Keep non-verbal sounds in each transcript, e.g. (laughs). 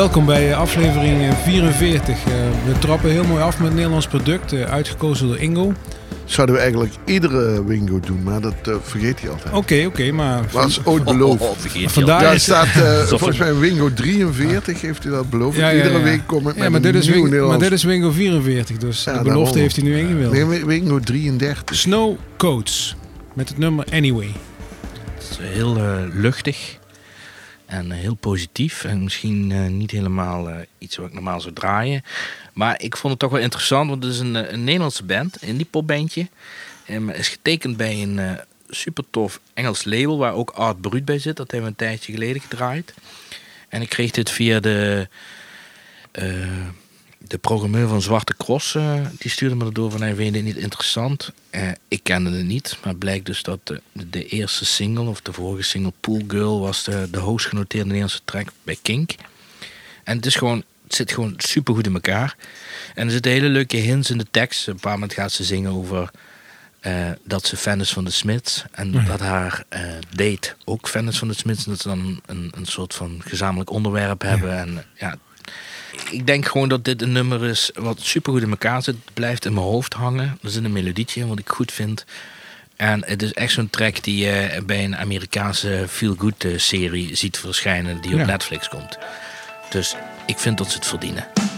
Welkom bij aflevering 44. Uh, we trappen heel mooi af met Nederlands product, uh, uitgekozen door Ingo. Zouden we eigenlijk iedere Wingo doen, maar dat uh, vergeet hij altijd. Oké, okay, oké, okay, maar... Was ooit beloofd. Oh, oh, Vandaar Daar staat (laughs) volgens mij Wingo 43, heeft hij dat beloofd. Ja, ja, iedere week komen ja, maar dit, is Wingo, maar dit is Wingo 44, dus de belofte heeft hij nu ingewild. Nee, Wingo 33. Snow Coats, met het nummer Anyway. Het is heel luchtig. En heel positief. En misschien uh, niet helemaal uh, iets wat ik normaal zou draaien. Maar ik vond het toch wel interessant. Want het is een, een Nederlandse band. Een indie popbandje. En is getekend bij een uh, super tof Engels label. Waar ook Art Brut bij zit. Dat hebben we een tijdje geleden gedraaid. En ik kreeg dit via de de programmeur van Zwarte Cross, uh, die stuurde me erdoor van hij vindt het niet interessant. Uh, ik kende het niet, maar blijkt dus dat de, de, eerste single, of de vorige single Pool Girl, was de, de hoogst genoteerde Nederlandse track bij Kink. En het is gewoon, het zit gewoon super goed in elkaar. En er zitten hele leuke hints in de tekst. Op een paar moment gaat ze zingen over uh, dat ze fan is van de Smiths. En dat haar date ook fan is van de Smiths. En dat ze dan een, een soort van gezamenlijk onderwerp hebben. En ja, ik denk gewoon dat dit een nummer is wat super goed in elkaar zit. Het blijft in mijn hoofd hangen. Er zit een melodietje in wat ik goed vind. En het is echt zo'n track die je bij een Amerikaanse feel-good eh, serie ziet verschijnen die op Netflix komt. Dus ik vind dat ze het verdienen.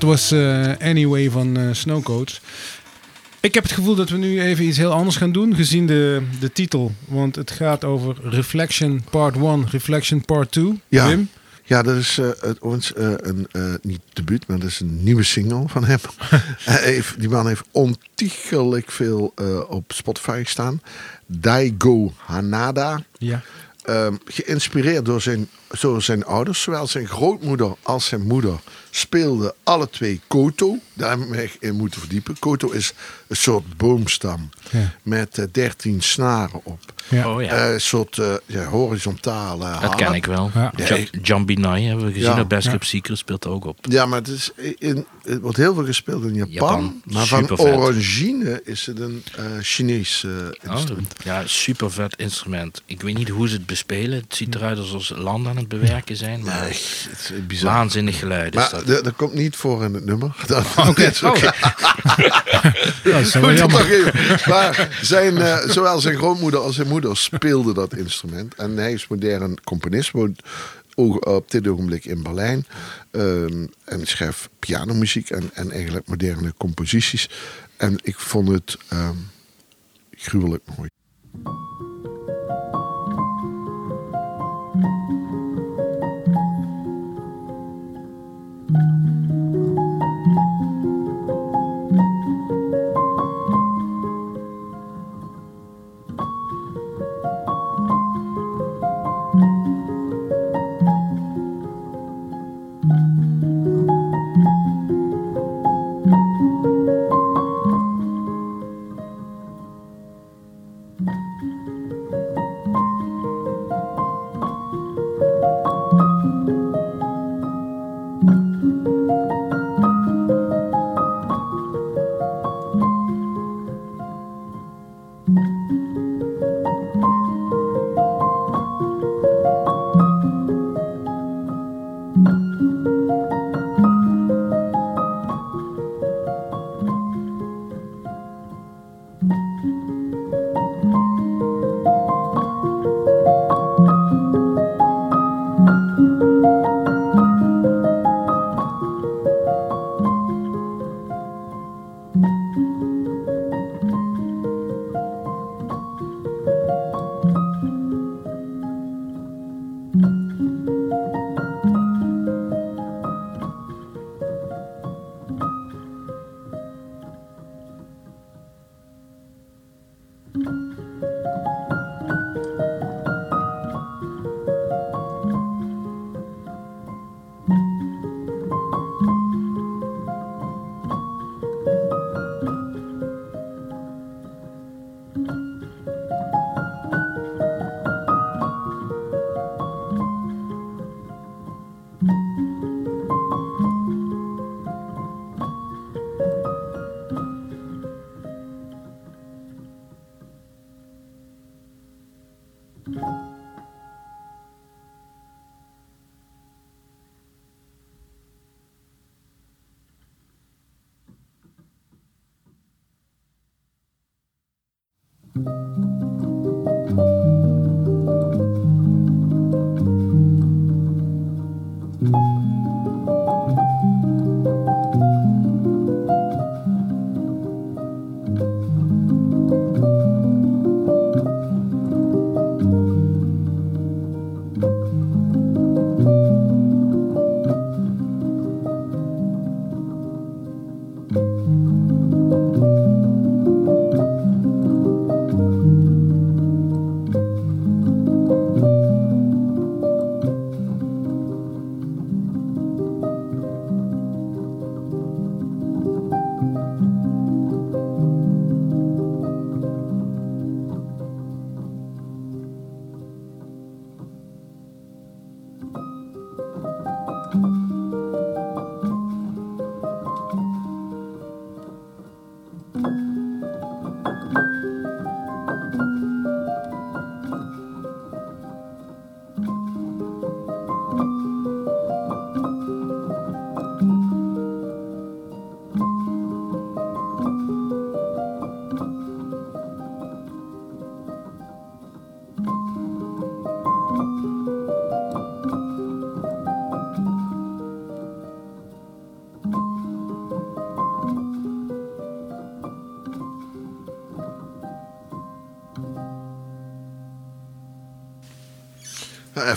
Dat was uh, Anyway van uh, Snowcoats. Ik heb het gevoel dat we nu even iets heel anders gaan doen, gezien de, de titel. Want het gaat over Reflection Part 1, Reflection Part 2. Ja. Wim? Ja, dat is uh, ons, uh, een, uh, niet debuut, maar dat is een nieuwe single van hem. (laughs) heeft, die man heeft ontiegelijk veel op Spotify gestaan. Daigo Hanada. Ja. Um, geïnspireerd door zijn, door zijn ouders, zowel zijn grootmoeder als zijn moeder, speelden alle twee koto. Daar heb ik in moeten verdiepen. Koto is een soort boomstam ja. met uh, 13 snaren op. Ja. Oh, ja. Uh, een soort uh, ja, horizontale Dat ken ik wel. Ja. John hebben we gezien. Ja. Best Secret speelt er ook op. Ja, maar het, is in, het wordt heel veel gespeeld in Japan. Japan. Maar van origine is het een uh, Chinees instrument. Oh, ja, super vet instrument. Ik weet niet hoe ze het bespelen. Het ziet eruit alsof ze land aan het bewerken zijn. Maar nee, het is bizar. waanzinnig geluid. Maar dat. dat komt niet voor in het nummer. (laughs) Dat, Oké. okay. Okay. (laughs) ja, dat is wel jammer. Maar zijn, uh, zowel zijn grootmoeder als zijn moeder speelden dat instrument. En hij is modern componist, op dit ogenblik in Berlijn. Um, en schrijft pianomuziek en, en eigenlijk moderne composities. En ik vond het um, gruwelijk mooi.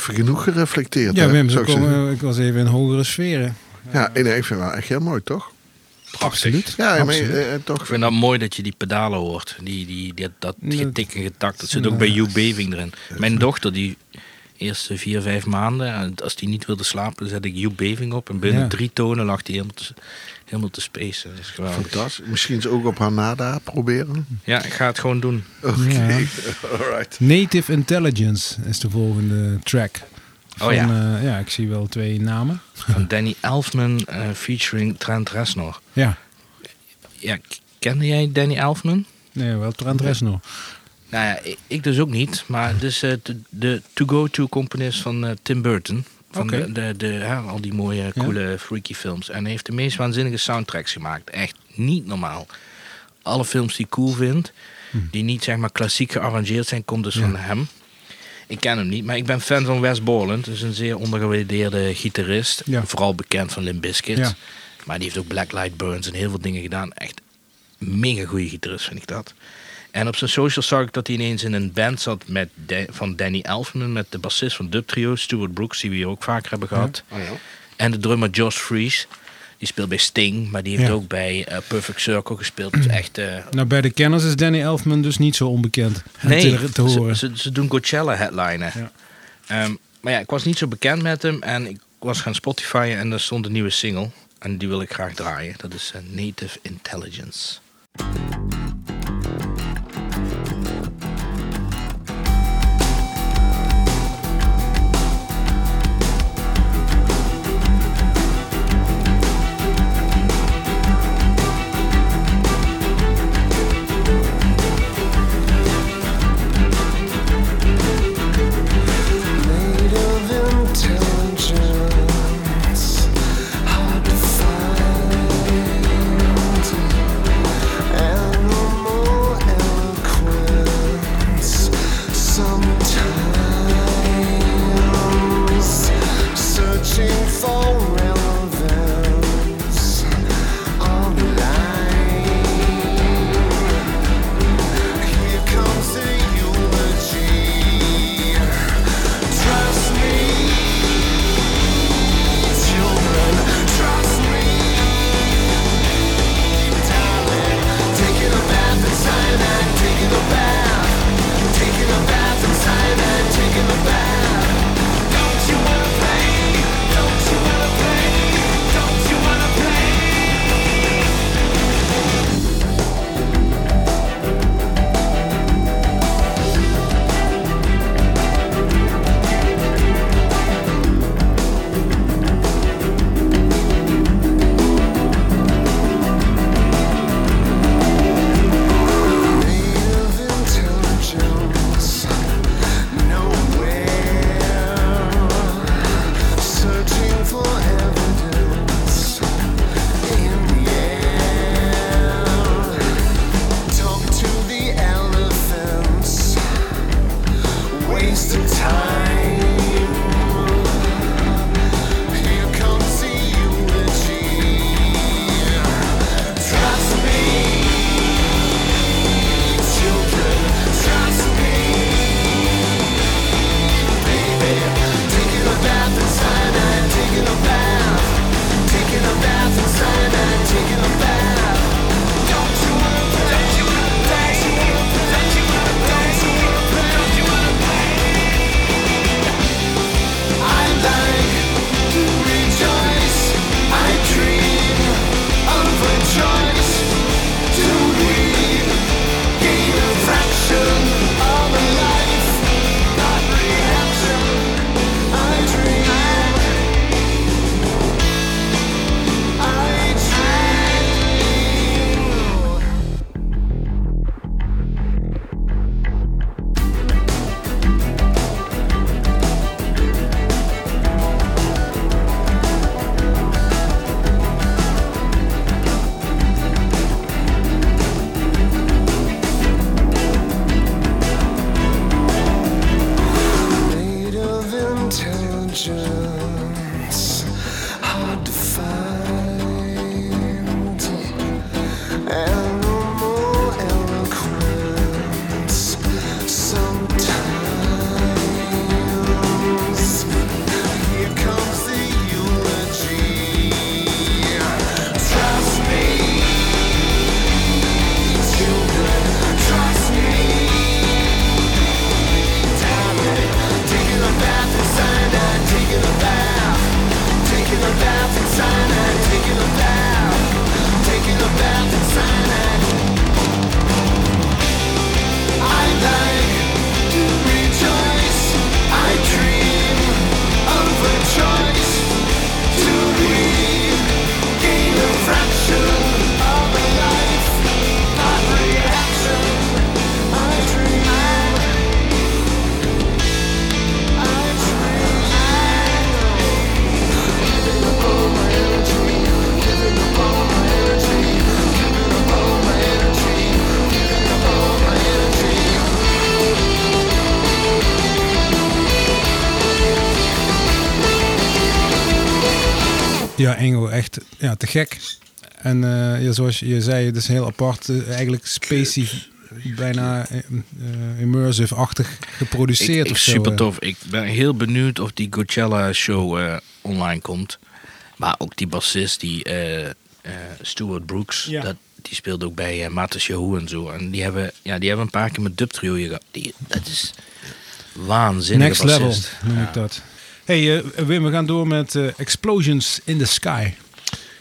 Even genoeg gereflecteerd. Ja, Wim, ik komen, ik was even in hogere sferen. Ja, nee, ik vind het wel echt heel mooi, toch? Absoluut. Ja, maar, eh, eh, Ik toch. vind dat mooi dat je die pedalen hoort. Die, die, die- dat Nee, getik en getak. Dat zit ook bij Hugh Beving erin. Mijn dochter, die eerste vier, vijf maanden, en als die niet wilde slapen, zette ik Hugh Beving op. En binnen Ja. drie tonen lag die helemaal helemaal te spacen. Dat is geweldig. Fantastisch. Misschien eens ook op Hanada proberen. Ja, ik ga het gewoon doen. Oké, Ja. (laughs) alright. Native Intelligence is de volgende track. Oh ja. Eh, ja, ik zie wel twee namen. Van Danny Elfman eh, featuring Trent Reznor. Ja, Ja, kende jij Danny Elfman? nee, wel Trent Reznor. Nou ja, ik, dus ook niet. Maar dus eh, de, de to-go-to componist van Tim Burton. Van de, de, al die mooie, coole, freaky films. En hij heeft de meest waanzinnige soundtracks gemaakt. Echt niet normaal. Alle films die ik cool vind, die niet zeg maar klassiek gearrangeerd zijn, komt dus. Ja. van hem. Ik ken hem niet, maar ik ben fan van Wes Borland. Dat is een zeer ondergewaardeerde gitarist. Vooral bekend van Limp Bizkit. Maar die heeft ook Black Light Burns en heel veel dingen gedaan. Echt mega goede gitarist vind ik dat. En op zijn social zag ik dat hij ineens in een band zat met van Danny Elfman, met de bassist van Dub Trio, Stuart Brooks, die we hier ook vaker hebben gehad. Oh, ja. En de drummer Josh Fries. Die speelt bij Sting, maar die heeft Ja. ook bij eh, Perfect Circle gespeeld. Dus (clears throat) echt. eh, Nou, bij de kenners is Danny Elfman dus niet zo onbekend nee, te, te horen. Ze, ze, ze doen Coachella headlinen. Ja. Ehm, maar ja, ik was niet zo bekend met hem en ik was gaan Spotifyen en daar stond een nieuwe single. En die wil ik graag draaien. Dat is eh, Native Intelligence. Ja, Engo, echt ja, te gek. En eh, ja, zoals je zei, het is heel apart, eh, eigenlijk spacey, bijna eh, eh, immersive-achtig geproduceerd Ik, ik, of zo. super eh. tof. Ik ben heel benieuwd of die Coachella show eh, online komt. Maar ook die bassist, die eh, eh, Stuart Brooks, Ja. dat, die speelt ook bij uh, Matas Yahoo en zo. En die hebben, ja, die hebben een paar keer met Dub Trio gehad. Die, dat is waanzinnig. Next level noem ik dat. Hey eh, Wim, we gaan door met eh, Explosions in the Sky.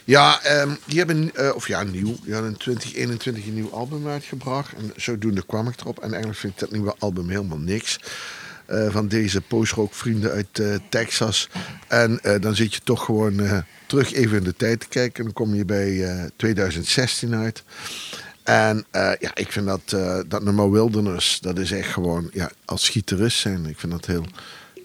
Ja, ehm, die hebben, eh, of ja, nieuw. Die hadden in 2021 een nieuw album uitgebracht. En zodoende kwam ik erop. En eigenlijk vind ik dat nieuwe album helemaal niks. van deze post-rock vrienden uit Texas. En dan zit je toch gewoon terug even in de tijd te kijken. En dan kom je bij eh, 2016 uit. En ja, ik vind dat, dat nummer Wilderness, dat is echt gewoon, ja, als gitarist zijn, ik vind dat heel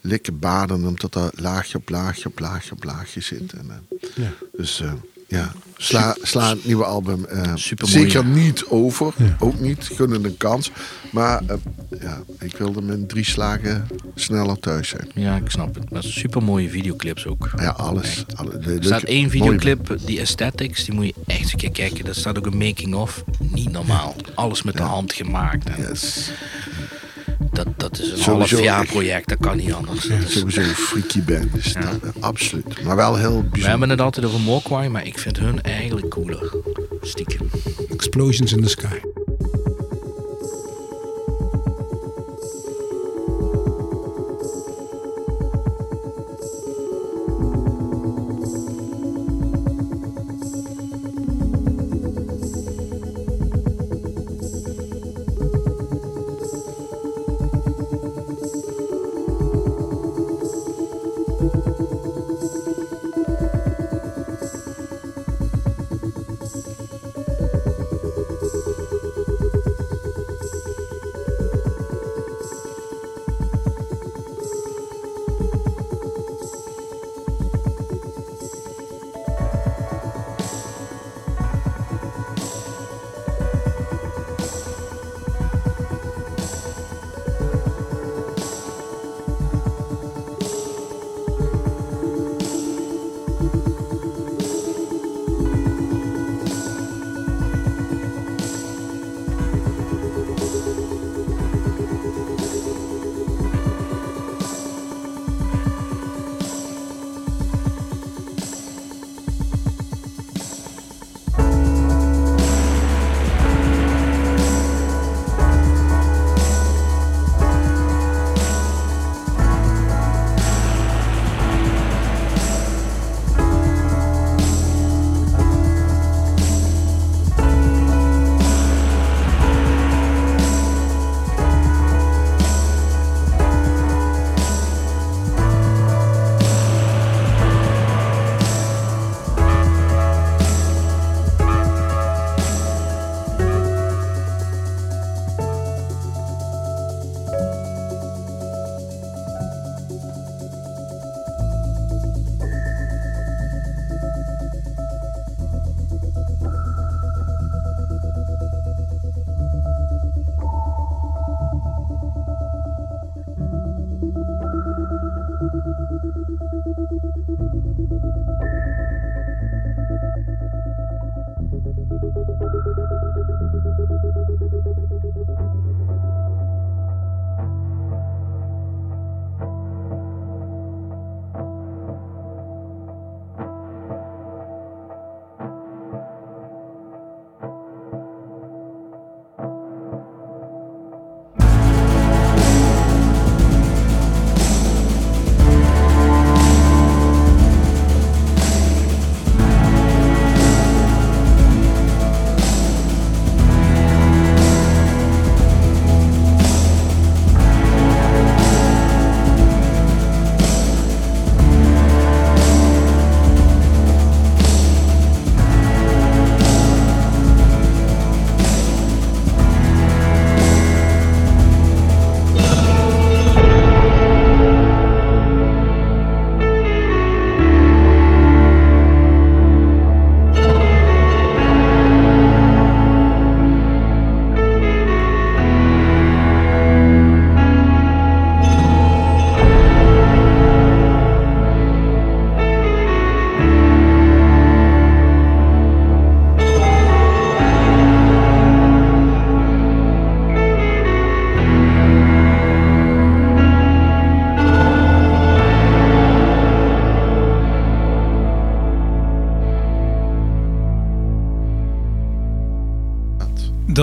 likkebaden, omdat er laagje op laagje op laagje op laagje zit. En, eh, Ja. dus eh, ja, sla, sla het nieuwe album eh, Supermooi. zeker niet over. Ja. Ook niet, gun het een kans. Maar ja, ik wilde met drie slagen sneller thuis zijn. Ja, ik snap het. Maar super mooie videoclips ook. Ja, alles. alle, de- Er staat één mooie- videoclip, die Aesthetics, die moet je echt eens een keer kijken. Daar staat ook een making-of. Niet normaal. Alles met de hand gemaakt. En Yes. Dat, dat is een Sowieso half jaar project, dat kan niet anders. Dat is- Sowieso een freaky band. Dus dat, eh, absoluut. Maar wel heel we bijzonder. hebben het altijd over Mogwai, maar ik vind hun eigenlijk cooler. Stiekem. Explosions in the Sky.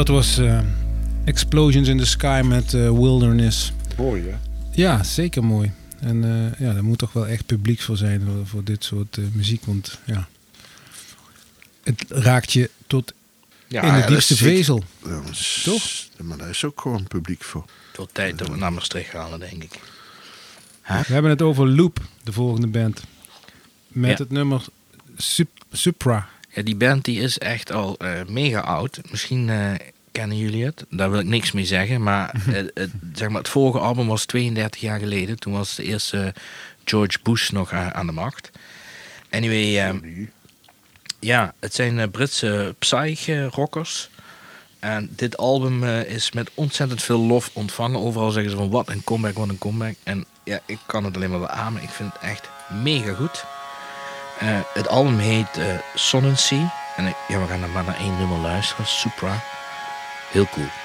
Dat was eh, Explosions in the Sky met eh, Wilderness. Mooi, hè? Ja, zeker mooi. En eh, ja, daar moet toch wel echt publiek voor zijn voor, dit soort eh, muziek. Want ja, het raakt je tot Ja, in de diepste vezel. Ja, maar s- Toch? Maar daar is ook gewoon publiek voor. wordt tijd dat we naar Maastricht halen, denk ik. We hebben het over Loop, de volgende band. Met Ja. het nummer Sup- Supra. Ja, die band die is echt al eh, mega oud. Misschien eh, kennen jullie het. Daar wil ik niks mee zeggen. Maar, (laughs) het, het, zeg maar het vorige album was 32 jaar geleden. Toen was de eerste George Bush nog aan de macht. Anyway, ehm, ja, het zijn eh, Britse psych-rockers. En dit album eh, is met ontzettend veel lof ontvangen. Overal zeggen ze van wat een comeback, wat een comeback. En ja, ik kan het alleen maar beamen. Ik vind het echt mega goed. Eh, het album heet eh Sea. En ja, we gaan er maar naar één nummer luisteren. Supra. Heel cool.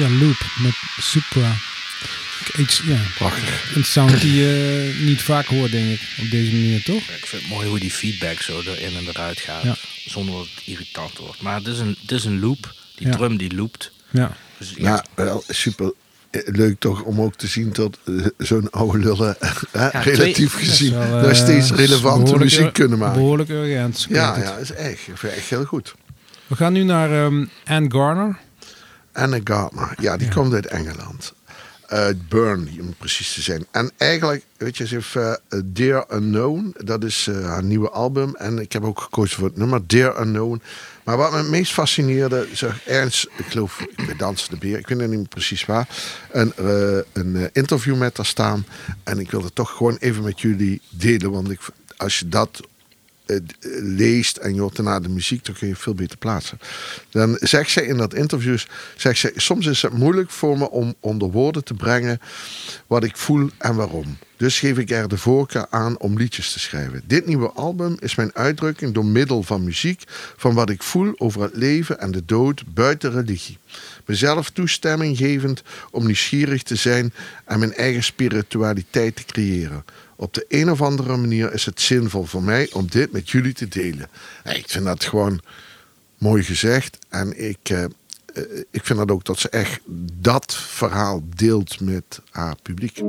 Ja, Loop met Supra. Iets, ja, Prachtig. een sound die je niet vaak hoort, denk ik. Op deze manier, toch? Ik vind het mooi hoe die feedback zo erin en eruit gaat. Ja. Zonder dat het irritant wordt. Maar het is een, het is een loop. Die Ja. drum die loopt. Ja. Dus ja, Ja, wel super eh, leuk toch om ook te zien dat eh, zo'n oude lullen (laughs) relatief twee- gezien wel, nog eh, steeds relevante muziek kunnen maken. Behoorlijk urgent. Ja, ja, is echt, echt heel goed. We gaan nu naar ehm Anne Garner. Anna Gardner, ja, die Ja. komt uit Engeland. Uit Burnley, om precies te zijn. En eigenlijk, weet je, ze heeft eh, Dear Unknown. Dat is eh, haar nieuwe album. En ik heb ook gekozen voor het nummer Dear Unknown. Maar wat me het meest fascineerde, zag ergens, ik geloof bij Dansen de Beer, ik weet het niet meer precies waar, een, eh, een interview met haar staan. En ik wilde toch gewoon even met jullie delen. Want ik, als je dat leest en je hoort daarna de muziek, dan kun je veel beter plaatsen. Dan zegt zij in dat interview, zegt soms is het moeilijk voor me om onder woorden te brengen wat ik voel en waarom. Dus geef ik er de voorkeur aan om liedjes te schrijven. Dit nieuwe album is mijn uitdrukking door middel van muziek van wat ik voel over het leven en de dood buiten religie. Mezelf toestemming gevend om nieuwsgierig te zijn en mijn eigen spiritualiteit te creëren. Op de een of andere manier is het zinvol voor mij om dit met jullie te delen. Ik vind dat gewoon mooi gezegd. En ik, eh, eh, ik vind dat ook dat ze echt dat verhaal deelt met haar publiek.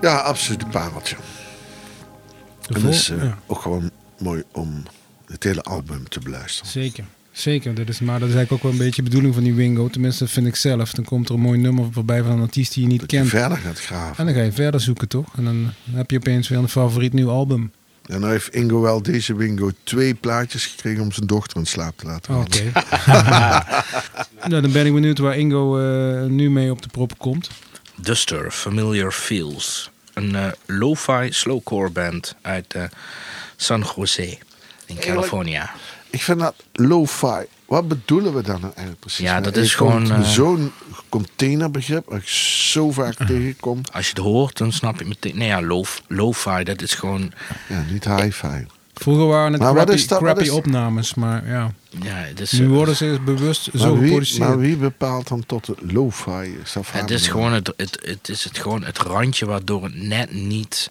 Ja, absoluut een pareltje. De En het is eh, ja, ook gewoon mooi om het hele album te beluisteren. zeker. Zeker, dat is, maar dat is eigenlijk ook wel een beetje de bedoeling van die Wingo. Tenminste, vind ik zelf. Dan komt er een mooi nummer voorbij van een artiest die je niet Dat je kent. verder gaat graven. En dan ga je verder zoeken, toch? En dan heb je opeens weer een favoriet nieuw album. En nou heeft Ingo wel deze Wingo twee plaatjes gekregen om zijn dochter in slaap te laten Oké. vallen. (laughs) nou, dan ben ik benieuwd waar Ingo eh, nu mee op de prop komt. Duster, Familiar Feels. Een eh, lo-fi slowcore band uit eh, San Jose in California. Ik vind dat lo-fi. Wat bedoelen we dan nou eigenlijk precies? Ja, mee? dat is Ik gewoon, eh, Zo'n containerbegrip dat ik zo vaak tegenkom. Als je het hoort, dan snap je meteen... Nee ja, lo- lo-fi, dat is gewoon... Ja, niet hi-fi. Vroeger waren het Maar wat crappy, is dat- wat crappy is- opnames, maar ja. Ja, is, Nu eh, worden ze bewust zo Maar wie, geproduceerd. maar wie bepaalt dan tot het lo-fi? Het is gewoon het, het, het, is het, gewoon het randje waardoor het net niet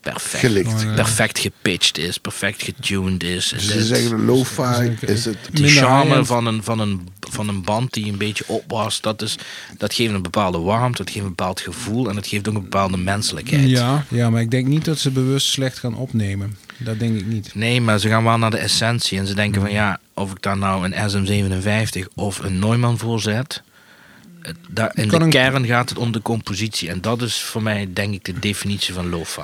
perfect, Gelikt. Perfect gepitcht is, perfect getuned is. Dus ze zeggen lo-fi Zeker. is het... die minder charme van een, van, een, van een band die een beetje op was, dat, is, dat geeft een bepaalde warmte, dat geeft een bepaald gevoel en het geeft ook een bepaalde menselijkheid. Ja, ja, maar ik denk niet dat ze bewust slecht gaan opnemen. Dat denk ik niet. Nee, maar ze gaan wel naar de essentie en ze denken van ja, of ik daar nou een SM57 of een Neumann voor zet. eh, Daar, in de kern gaat het om de compositie. En dat is voor mij, denk ik, de definitie van lo-fi.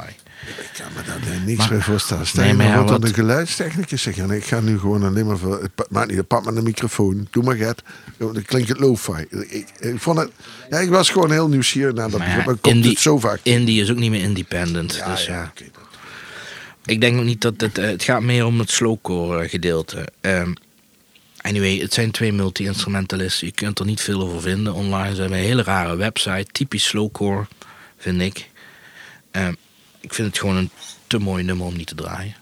Ik kan me daar nee, niks Maar- bij voorstellen. Stel Nee, je wat dan geluidstechnicus zeggen. Ik ga nu gewoon alleen maar voor... Het maakt niet, pak maar een microfoon. Doe maar Gert. Dan klinkt het lo-fi. Ik, ik, vond het... Ja, ik was gewoon heel nieuwsgierig naar dat Maar ja. Maar komt indie- het zo vaak. Indie is ook niet meer independent. Ja, dus ja, Ik denk ook niet dat het... eh, het gaat meer om het slowcore eh, gedeelte. Ehm, anyway, het zijn twee multi-instrumentalisten. Je kunt er niet veel over vinden online. Ze hebben een hele rare website. Typisch slowcore, vind ik. Ehm, ik vind het gewoon een te mooi nummer om niet te draaien.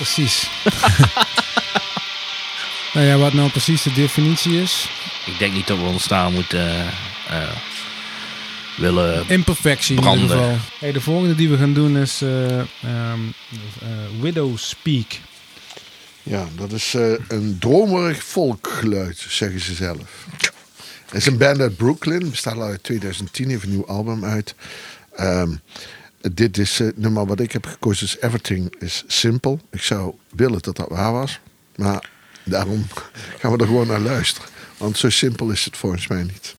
Precies. (laughs) nou ja, wat nou precies de definitie is. Ik denk niet dat we ons daar moeten eh, eh, willen... Imperfectie in ieder geval. Hey, de volgende die we gaan doen is eh, ehm, eh, Widow Speak. Ja, dat is eh, een dromerig volkgeluid, zeggen ze zelf. Het is een band uit Brooklyn, bestaat al uit 2010, heeft een nieuw album uit. Ehm, dit is het nummer wat ik heb gekozen, is Everything is Simple. Ik zou willen dat dat waar was, maar daarom (laughs) gaan we er gewoon naar luisteren. Want zo simpel is het volgens mij niet.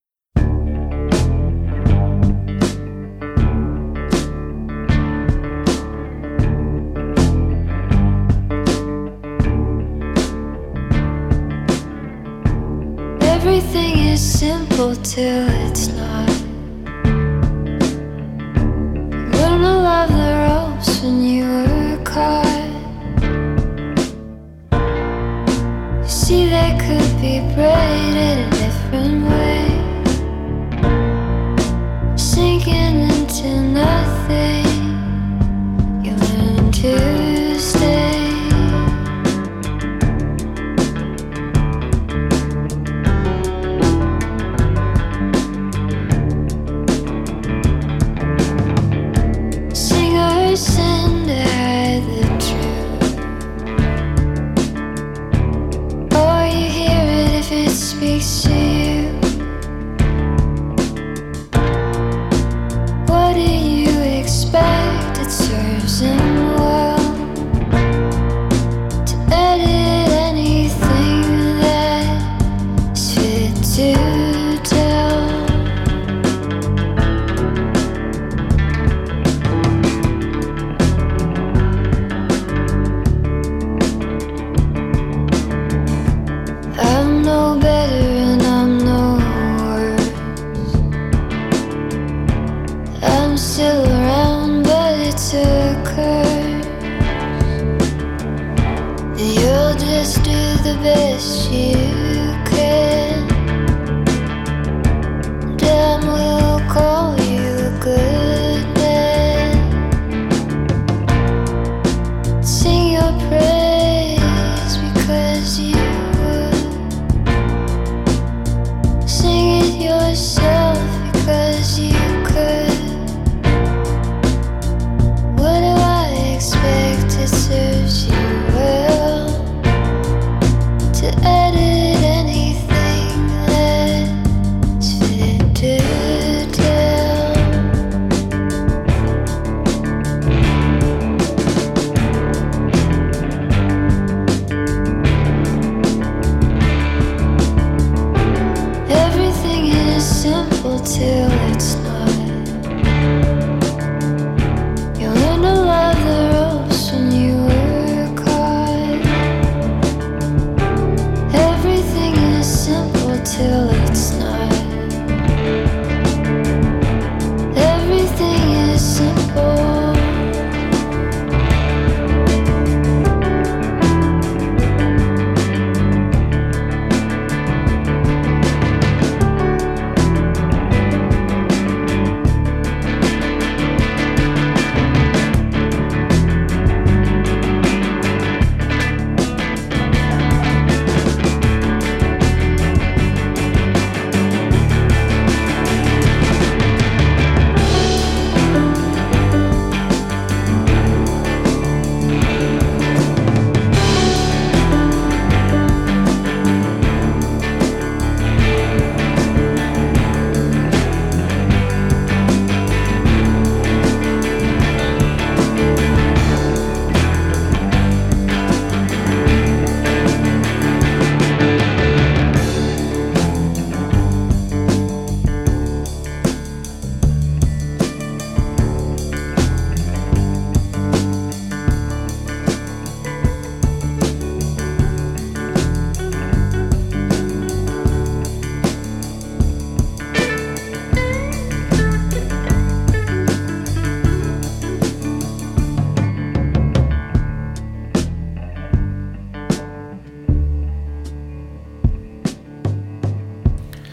Everything is simple till it's not.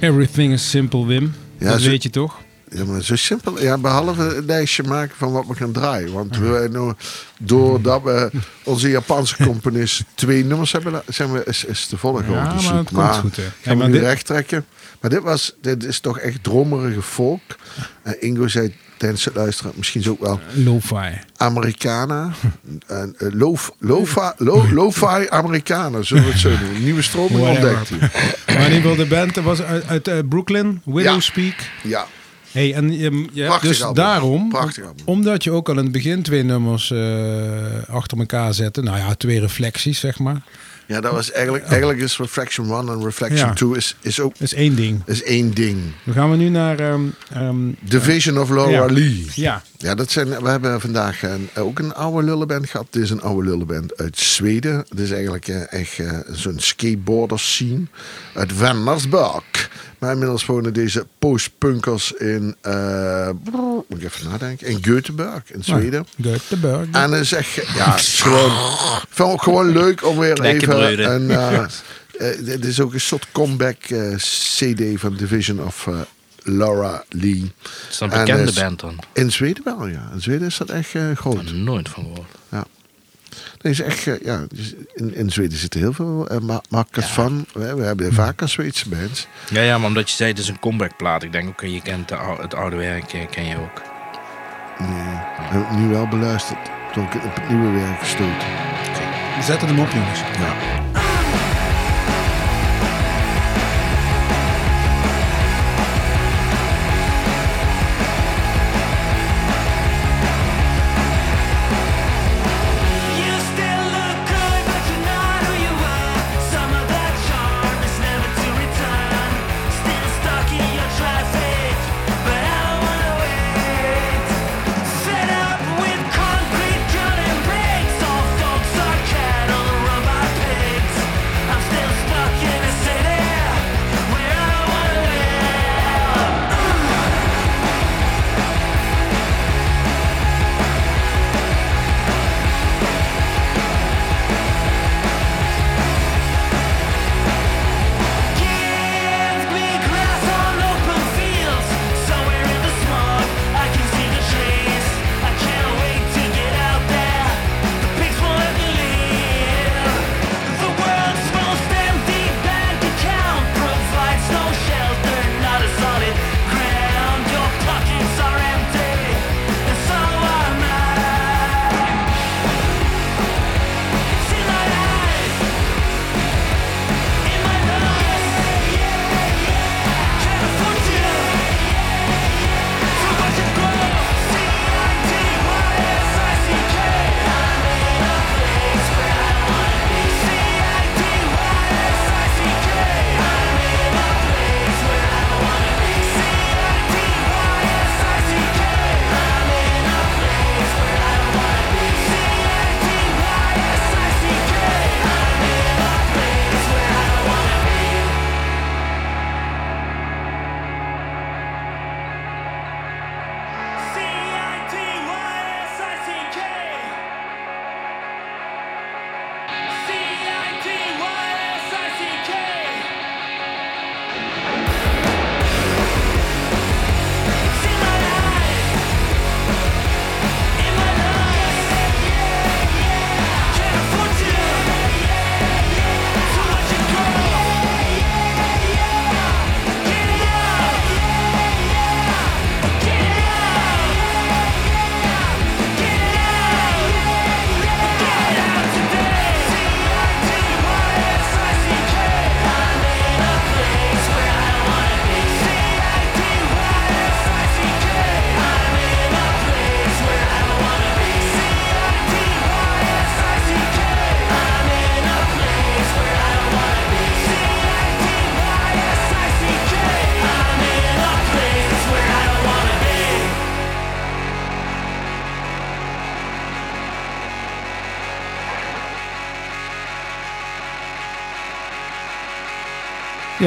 Everything is simple, Wim. Ja, dat zo- weet je toch? Ja, maar zo simpel. Ja, behalve een lijstje maken van wat we gaan draaien. Want we, nou, doordat we onze Japanse (laughs) componist twee nummers hebben, zijn we, is, is de volgende Ja, maar het komt goed, hè. Gaan Hey, we maar nu dit- recht trekken. Maar dit, was, dit is toch echt dromerige folk. En Ingo zei tijdens het luisteren, misschien is ook wel Lo-fi. Americana. (laughs) eh, lo- lo-fi lo- lo-fi Americana, zullen we het zo doen. Nieuwe stroming ontdekt hij. Maar in ieder geval, de band was uit, uit eh, Brooklyn, Widow Ja. Speak. Ja, Hey, en je, je- dus album. daarom, omdat je ook al in het begin twee nummers eh, achter elkaar zette. Nou ja, twee reflecties, zeg maar. Ja dat was eigenlijk, eigenlijk is Reflection 1 en Reflection Ja. 2 is, is ook is één ding. is één ding. Dan gaan we nu naar... ehm, ehm, Division of Laura ja. Lee. Ja, Ja, dat zijn, we hebben vandaag een, ook een oude lullenband gehad. Dit is een oude lullenband uit Zweden. Het is eigenlijk eh, echt eh, zo'n skateboarder scene uit Vennersburg. Maar inmiddels wonen deze postpunkers in, eh, moet ik even nadenken, in Göteborg in Zweden. Göteborg. En het is echt, ja, het is gewoon, ik vond het gewoon leuk om weer even een, eh, (laughs) eh, dit is ook een soort comeback eh, CD van Division of eh, Laura Lee. Het is een En bekende is- band dan. In Zweden wel, ja. In Zweden is dat echt eh, Ik groot. heb er nooit van gehoord. Ja. Nee, is echt, eh, ja, dus in, in Zweden zitten heel veel uh, makkers van. We, we hebben vaker Zweedse bands. Ja, ja, maar omdat je zei het is een comebackplaat. Ik denk, oké, je kent het oude werk, eh, ken je ook. Nee, heb ik nu wel beluisterd. Toen ik op het nieuwe werk gestoten. Zetten hem op, jongens. Ja.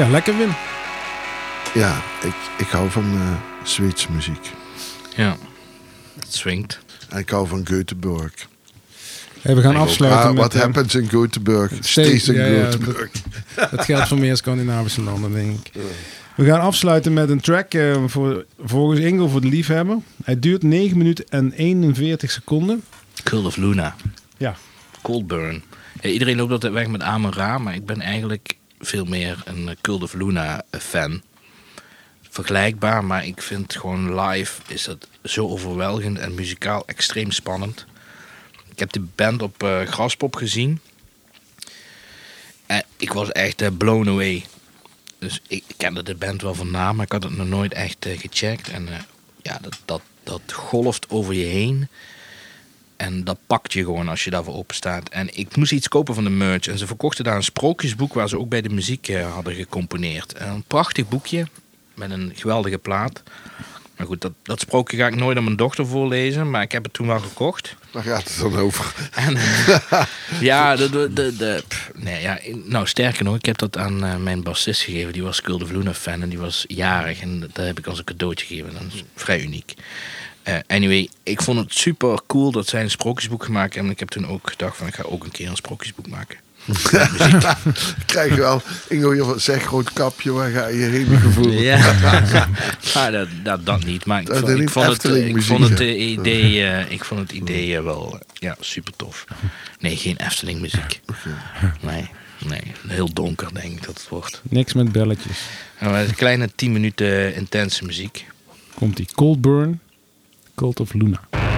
Ja, lekker Wim. Ja, ik, ik hou van eh Zweedse muziek. Ja, het swingt. En ik hou van Göteborg. Hey, we gaan afsluiten Ah, met... what eh, happens in Göteborg Steeds- in ja, ja, Göteborg. (laughs) Dat geldt voor meer Scandinavische landen, denk ik. We gaan afsluiten met een track eh, voor, volgens Ingo voor de liefhebber. Hij duurt 9 minuten en 41 seconden. Cult of Luna. Ja, Coldburn. Ja, iedereen loopt altijd weg met Amon Ra, maar ik ben eigenlijk veel meer een eh, Cult of Luna eh, fan. Vergelijkbaar, maar ik vind gewoon live is dat zo overweldigend en muzikaal extreem spannend. Ik heb de band op eh, Graspop gezien. En ik was echt blown away. Dus ik, kende de band wel van naam, maar ik had het nog nooit echt gecheckt. En ja, dat, dat, dat golft over je heen. En dat pakt je gewoon als je daarvoor open staat. En ik moest iets kopen van de merch. En ze verkochten daar een sprookjesboek waar ze ook bij de muziek eh, hadden gecomponeerd. En een prachtig boekje met een geweldige plaat. Maar goed, dat, dat sprookje ga ik nooit aan mijn dochter voorlezen. Maar ik heb het toen wel gekocht. Waar gaat het dan over? En, eh, (laughs) ja, de, de, de, de- pff, nee, ja, nou sterker nog, ik heb dat aan eh, mijn bassist gegeven. Die was of Luna fan en die was jarig. En dat heb ik als een cadeautje gegeven. Dat is vrij uniek. Eh, anyway, ik vond het super cool dat zij een sprookjesboek gemaakt hebben. En ik heb toen ook gedacht van ik ga ook een keer een sprookjesboek maken. (laughs) Krijg je wel, Ingo, je zeg groot kapje, waar ga je heen gevoel? (laughs) Ja, maar (laughs) dat, dat, dat niet. Maar ik, Dat vond, ik het, ik muziek, vond het eh, idee, eh, ik vond het idee eh, wel eh, ja, super tof. Nee, geen Efteling muziek. Nee, nee, heel donker denk ik dat het wordt. niks met belletjes. Een kleine 10 minuten intense muziek. Komt die Coldburn, Cult of Luna.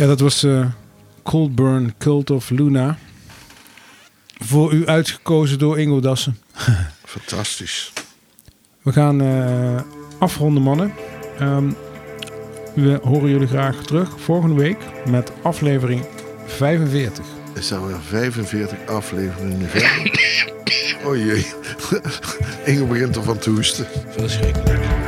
Ja, dat was eh Coldburn Cult of Luna. Voor u uitgekozen door Ingo Dassen. (laughs) Fantastisch. We gaan eh, afronden, mannen. Ehm, we horen jullie graag terug volgende week met aflevering 45. Er zijn weer 45 afleveringen verder. oh jee. Inge begint ervan te hoesten. Verschrikkelijk.